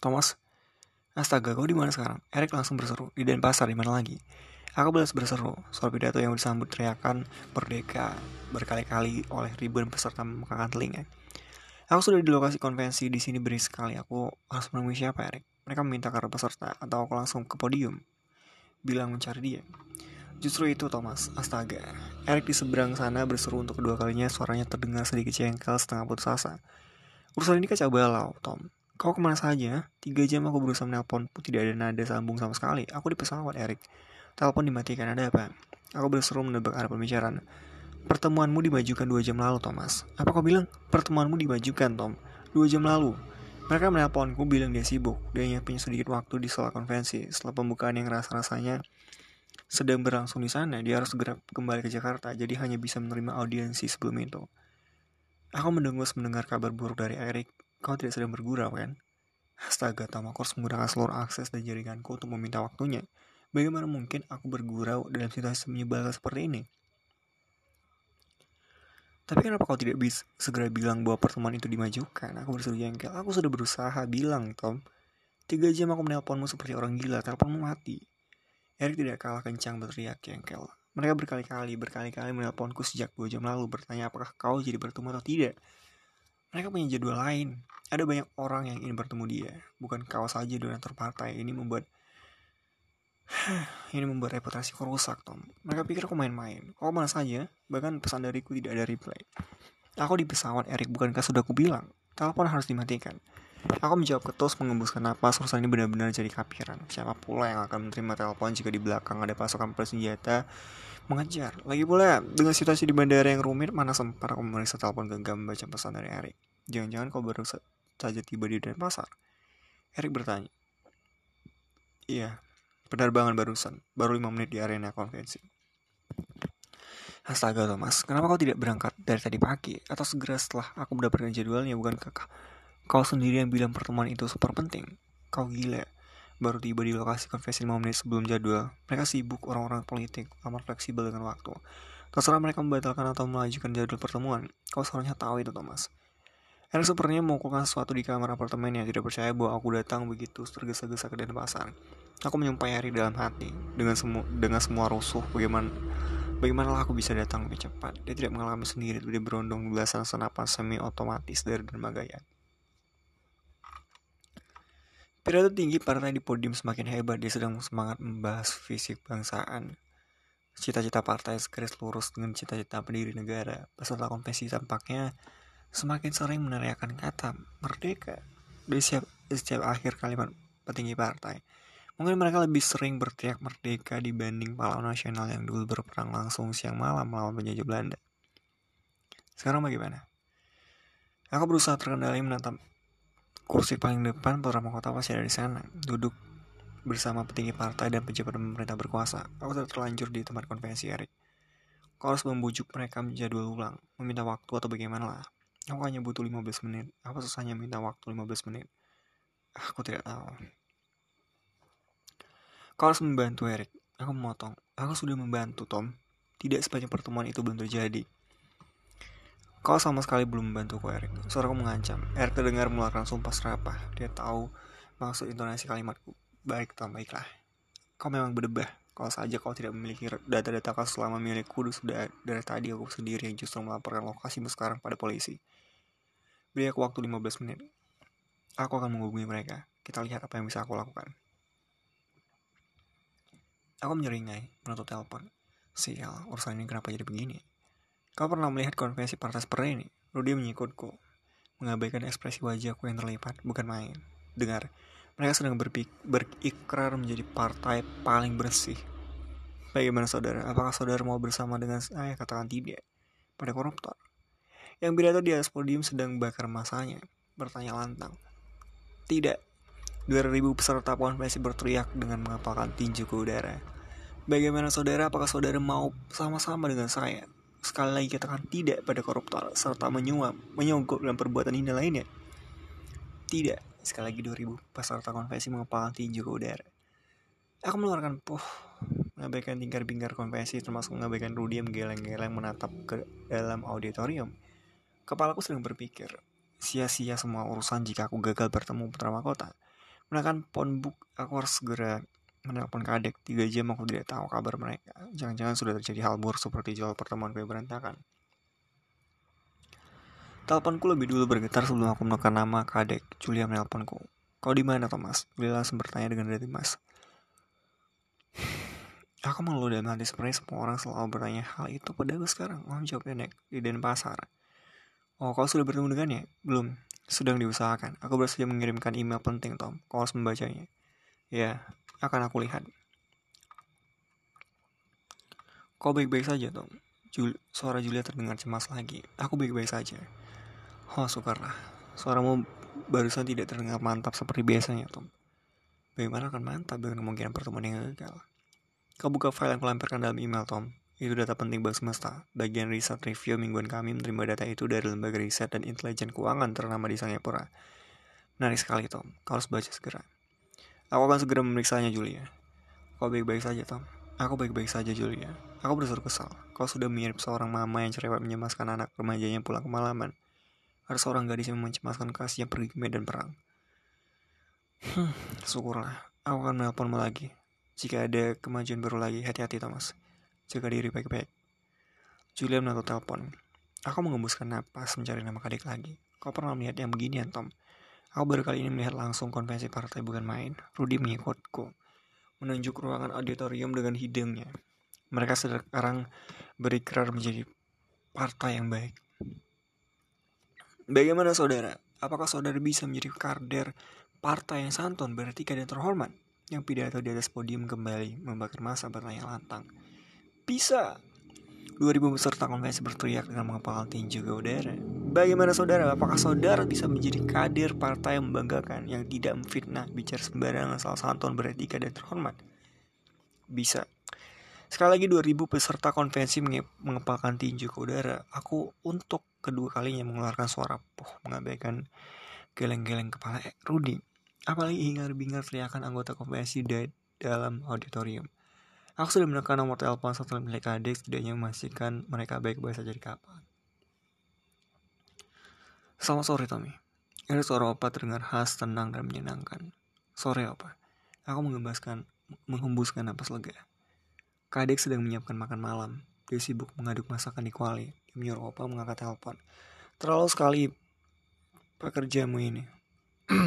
Thomas, astaga, kau di mana sekarang? Eric langsung berseru, di Denpasar, di mana lagi? Aku balas berseru, soal pidato yang disambut teriakan merdeka berkali-kali oleh ribuan peserta memakan telinga. Aku sudah di lokasi konvensi di sini beri sekali. Aku harus menemui siapa, Eric? Mereka meminta kartu peserta atau aku langsung ke podium. Bilang mencari dia. Justru itu Thomas, astaga. Eric di seberang sana berseru untuk kedua kalinya suaranya terdengar sedikit jengkel setengah putus asa. Urusan ini kacau balau, Tom. Kau ke mana saja? Tiga jam aku berusaha menelpon tidak ada nada sambung sama sekali. Aku di pesawat, Eric. Telepon dimatikan, ada apa? Aku berseru menebak arah pembicaraan. Pertemuanmu dimajukan dua jam lalu, Thomas. Apa kau bilang? Pertemuanmu dimajukan, Tom. Dua jam lalu. Mereka menelponku bilang dia sibuk. Dia punya sedikit waktu di setelah konvensi. Setelah pembukaan yang rasa-rasanya sedang berlangsung di sana, dia harus segera kembali ke Jakarta, jadi hanya bisa menerima audiensi sebelum itu. Aku mendengus mendengar kabar buruk dari Eric. Kau tidak sedang bergurau, kan? Astaga, harus menggunakan seluruh akses dan jaringanku untuk meminta waktunya. Bagaimana mungkin aku bergurau dalam situasi menyebalkan seperti ini? Tapi kenapa kau tidak bisa segera bilang bahwa pertemuan itu dimajukan? Aku berseru jengkel. Aku sudah berusaha bilang, Tom. Tiga jam aku menelponmu seperti orang gila, teleponmu mati. Eric tidak kalah kencang berteriak jengkel. Mereka berkali-kali, berkali-kali menelponku sejak dua jam lalu bertanya apakah kau jadi bertemu atau tidak. Mereka punya jadwal lain. Ada banyak orang yang ingin bertemu dia. Bukan kau saja donatur partai. Ini membuat ini membuat reputasi rusak, Tom. Mereka pikir aku main-main. Kau mana saja, bahkan pesan dariku tidak ada reply. Aku di pesawat, Eric, bukankah sudah aku bilang? Telepon harus dimatikan. Aku menjawab ketus mengembuskan napas urusan ini benar-benar jadi kapiran. Siapa pula yang akan menerima telepon jika di belakang ada pasukan bersenjata mengejar. Lagi pula, dengan situasi di bandara yang rumit, mana sempat aku memeriksa telepon genggam membaca pesan dari Erik. Jangan-jangan kau baru saja tiba di Denpasar. Erik bertanya. Iya, penerbangan barusan, baru lima menit di arena konvensi. Astaga Thomas, kenapa kau tidak berangkat dari tadi pagi atau segera setelah aku mendapatkan jadwalnya bukan kakak? Kau sendiri yang bilang pertemuan itu super penting. Kau gila. Baru tiba di lokasi konvensi 5 menit sebelum jadwal. Mereka sibuk orang-orang politik, amat fleksibel dengan waktu. Terserah mereka membatalkan atau melajukan jadwal pertemuan. Kau seharusnya tahu itu Thomas. Eric sepertinya mengukulkan sesuatu di kamar apartemennya, tidak percaya bahwa aku datang begitu tergesa-gesa ke Denpasar. Aku menyumpah Eric dalam hati, dengan semua dengan semua rusuh, bagaimana Bagaimana aku bisa datang lebih cepat? Dia tidak mengalami sendiri, dia berondong belasan senapan semi otomatis dari Dermagayan. Pidato tinggi partai di podium semakin hebat, dia sedang semangat membahas fisik bangsaan. Cita-cita partai segaris lurus dengan cita-cita pendiri negara. Peserta konvensi tampaknya semakin sering meneriakkan kata merdeka di setiap, di setiap akhir kalimat petinggi partai. Mungkin mereka lebih sering berteriak merdeka dibanding pahlawan nasional yang dulu berperang langsung siang malam melawan penjajah Belanda. Sekarang bagaimana? Aku berusaha terkendali menatap kursi paling depan beberapa kota pasti ada di sana, duduk bersama petinggi partai dan pejabat pemerintah berkuasa. Aku sudah terlanjur di tempat konvensi Erik. Kau harus membujuk mereka menjadwal ulang, meminta waktu atau bagaimana lah. Aku hanya butuh 15 menit. Apa susahnya minta waktu 15 menit? Aku tidak tahu. Kau harus membantu Eric. Aku memotong. Aku sudah membantu Tom. Tidak sepanjang pertemuan itu belum terjadi. Kau sama sekali belum membantuku Eric. Suaraku mengancam. Eric terdengar mengeluarkan sumpah serapah. Dia tahu maksud intonasi kalimatku. Baik Tom, baiklah. Kau memang berdebah. Kalau saja kau tidak memiliki data-data kasus selama milikku, sudah dari tadi aku sendiri yang justru melaporkan lokasimu sekarang pada polisi. Beri aku waktu 15 menit. Aku akan menghubungi mereka. Kita lihat apa yang bisa aku lakukan. Aku menyeringai, menutup telepon. Sial, urusan ini kenapa jadi begini? Kau pernah melihat konvensi partai seperti ini? Rudy mengikutku. Mengabaikan ekspresi wajahku yang terlipat, bukan main. Dengar, mereka sedang berikrar menjadi partai paling bersih. Bagaimana saudara? Apakah saudara mau bersama dengan saya? Katakan tidak. Pada koruptor. Yang pidato di atas podium sedang bakar masanya, bertanya lantang. Tidak. 2000 peserta konvensi berteriak dengan mengapalkan tinju ke udara. Bagaimana saudara? Apakah saudara mau sama-sama dengan saya? Sekali lagi katakan tidak pada koruptor serta menyuap, menyogok dalam perbuatan ini lainnya. Tidak. Sekali lagi 2000 peserta konvensi mengepalkan ke udara. Aku mengeluarkan puh, mengabaikan tingkar-bingkar konvensi termasuk mengabaikan Rudy yang geleng-geleng menatap ke dalam auditorium. Kepalaku sedang berpikir, sia-sia semua urusan jika aku gagal bertemu putra mahkota. Menekan phonebook, aku harus segera menelpon kadek. Tiga jam aku tidak tahu kabar mereka. Jangan-jangan sudah terjadi hal buruk seperti jual pertemuan kue berantakan. Teleponku lebih dulu bergetar sebelum aku menekan nama kadek. Julia menelponku. Kau di mana, Thomas? Julia langsung bertanya dengan dari Mas. Aku mengeluh dalam hati sebenarnya semua orang selalu bertanya hal itu pada aku sekarang. Oh, jawab nenek di Denpasar. Oh, kau sudah bertemu dengannya? Belum. Sedang diusahakan. Aku baru saja mengirimkan email penting, Tom. Kau harus membacanya. Ya, akan aku lihat. Kau baik-baik saja, Tom. Jul suara Julia terdengar cemas lagi. Aku baik-baik saja. Oh, syukurlah. Suaramu barusan tidak terdengar mantap seperti biasanya, Tom. Bagaimana akan mantap dengan kemungkinan pertemuan yang gagal? Kau buka file yang kulamparkan dalam email, Tom. Itu data penting bank semesta. Bagian riset review mingguan kami menerima data itu dari lembaga riset dan intelijen keuangan ternama di Singapura. Menarik sekali, Tom. Kau harus baca segera. Aku akan segera memeriksanya, Julia. Kau baik-baik saja, Tom. Aku baik-baik saja, Julia. Aku bersur kesal. Kau sudah mirip seorang mama yang cerewet menyemaskan anak remajanya pulang ke malaman. Ada seorang gadis yang mencemaskan kasih yang pergi ke medan perang. Hmm, syukurlah. Aku akan menelponmu lagi. Jika ada kemajuan baru lagi, hati-hati, Thomas. Jaga diri baik-baik. Julia menutup telepon. Aku mengembuskan napas mencari nama kadek lagi. Kau pernah melihat yang beginian, Tom? Aku baru kali ini melihat langsung konvensi partai bukan main. Rudy mengikutku. Menunjuk ruangan auditorium dengan hidungnya. Mereka sekarang berikrar menjadi partai yang baik. Bagaimana saudara? Apakah saudara bisa menjadi kader partai yang santun beretika dan terhormat? Yang pidato di atas podium kembali membakar masa bertanya lantang. Bisa. 2000 peserta konvensi berteriak dengan mengepalkan tinju ke udara. Bagaimana saudara? Apakah saudara bisa menjadi kader partai yang membanggakan yang tidak memfitnah, bicara sembarangan, asal santun, beretika dan terhormat? Bisa. Sekali lagi 2000 peserta konvensi mengepalkan tinju ke udara. Aku untuk kedua kalinya mengeluarkan suara poh mengabaikan geleng-geleng kepala eh, Rudy. Apalagi hingar-bingar teriakan anggota konvensi di dalam auditorium. Aku sudah menekan nomor telepon setelah milik adik setidaknya memastikan mereka baik-baik saja di kapal. Selamat sore Tommy. Ada suara opa terdengar khas, tenang, dan menyenangkan. Sore opa. Aku mengembaskan, menghembuskan napas lega. Kadek sedang menyiapkan makan malam. Dia sibuk mengaduk masakan di kuali. Dia menyuruh Opa mengangkat telepon. Terlalu sekali pekerjamu ini.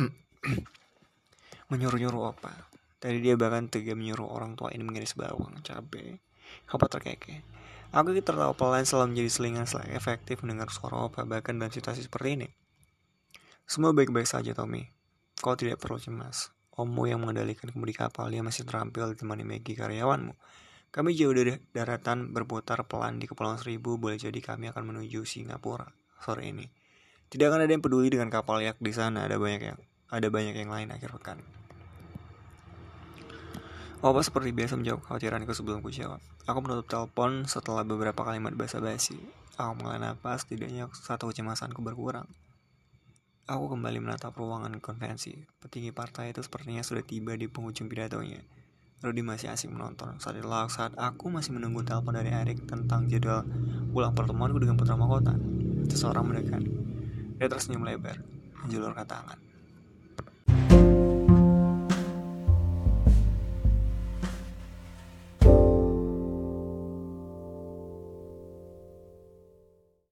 Menyuruh-nyuruh Opa. Tadi dia bahkan tega menyuruh orang tua ini mengiris bawang, cabai. Opa terkeke. Aku tertawa pelan selalu menjadi selingan selain efektif mendengar suara Opa bahkan dalam situasi seperti ini. Semua baik-baik saja, Tommy. Kau tidak perlu cemas. Omo yang mengendalikan kemudi kapal, dia masih terampil ditemani Maggie karyawanmu. Kami jauh dari daratan berputar pelan di Kepulauan Seribu, boleh jadi kami akan menuju Singapura sore ini. Tidak akan ada yang peduli dengan kapal yak di sana, ada banyak yang ada banyak yang lain akhir pekan. Opa seperti biasa menjawab kekhawatiranku sebelum ku jawab. Aku menutup telepon setelah beberapa kalimat basa-basi. Aku menghela napas, setidaknya satu kecemasanku berkurang. Aku kembali menatap ruangan konvensi. Petinggi partai itu sepertinya sudah tiba di penghujung pidatonya. Rudy masih asik menonton. Saat itu saat aku masih menunggu telepon dari Erik tentang jadwal pulang pertemuanku dengan putra mahkota. Seseorang mendekat. Dia tersenyum lebar, menjulurkan tangan.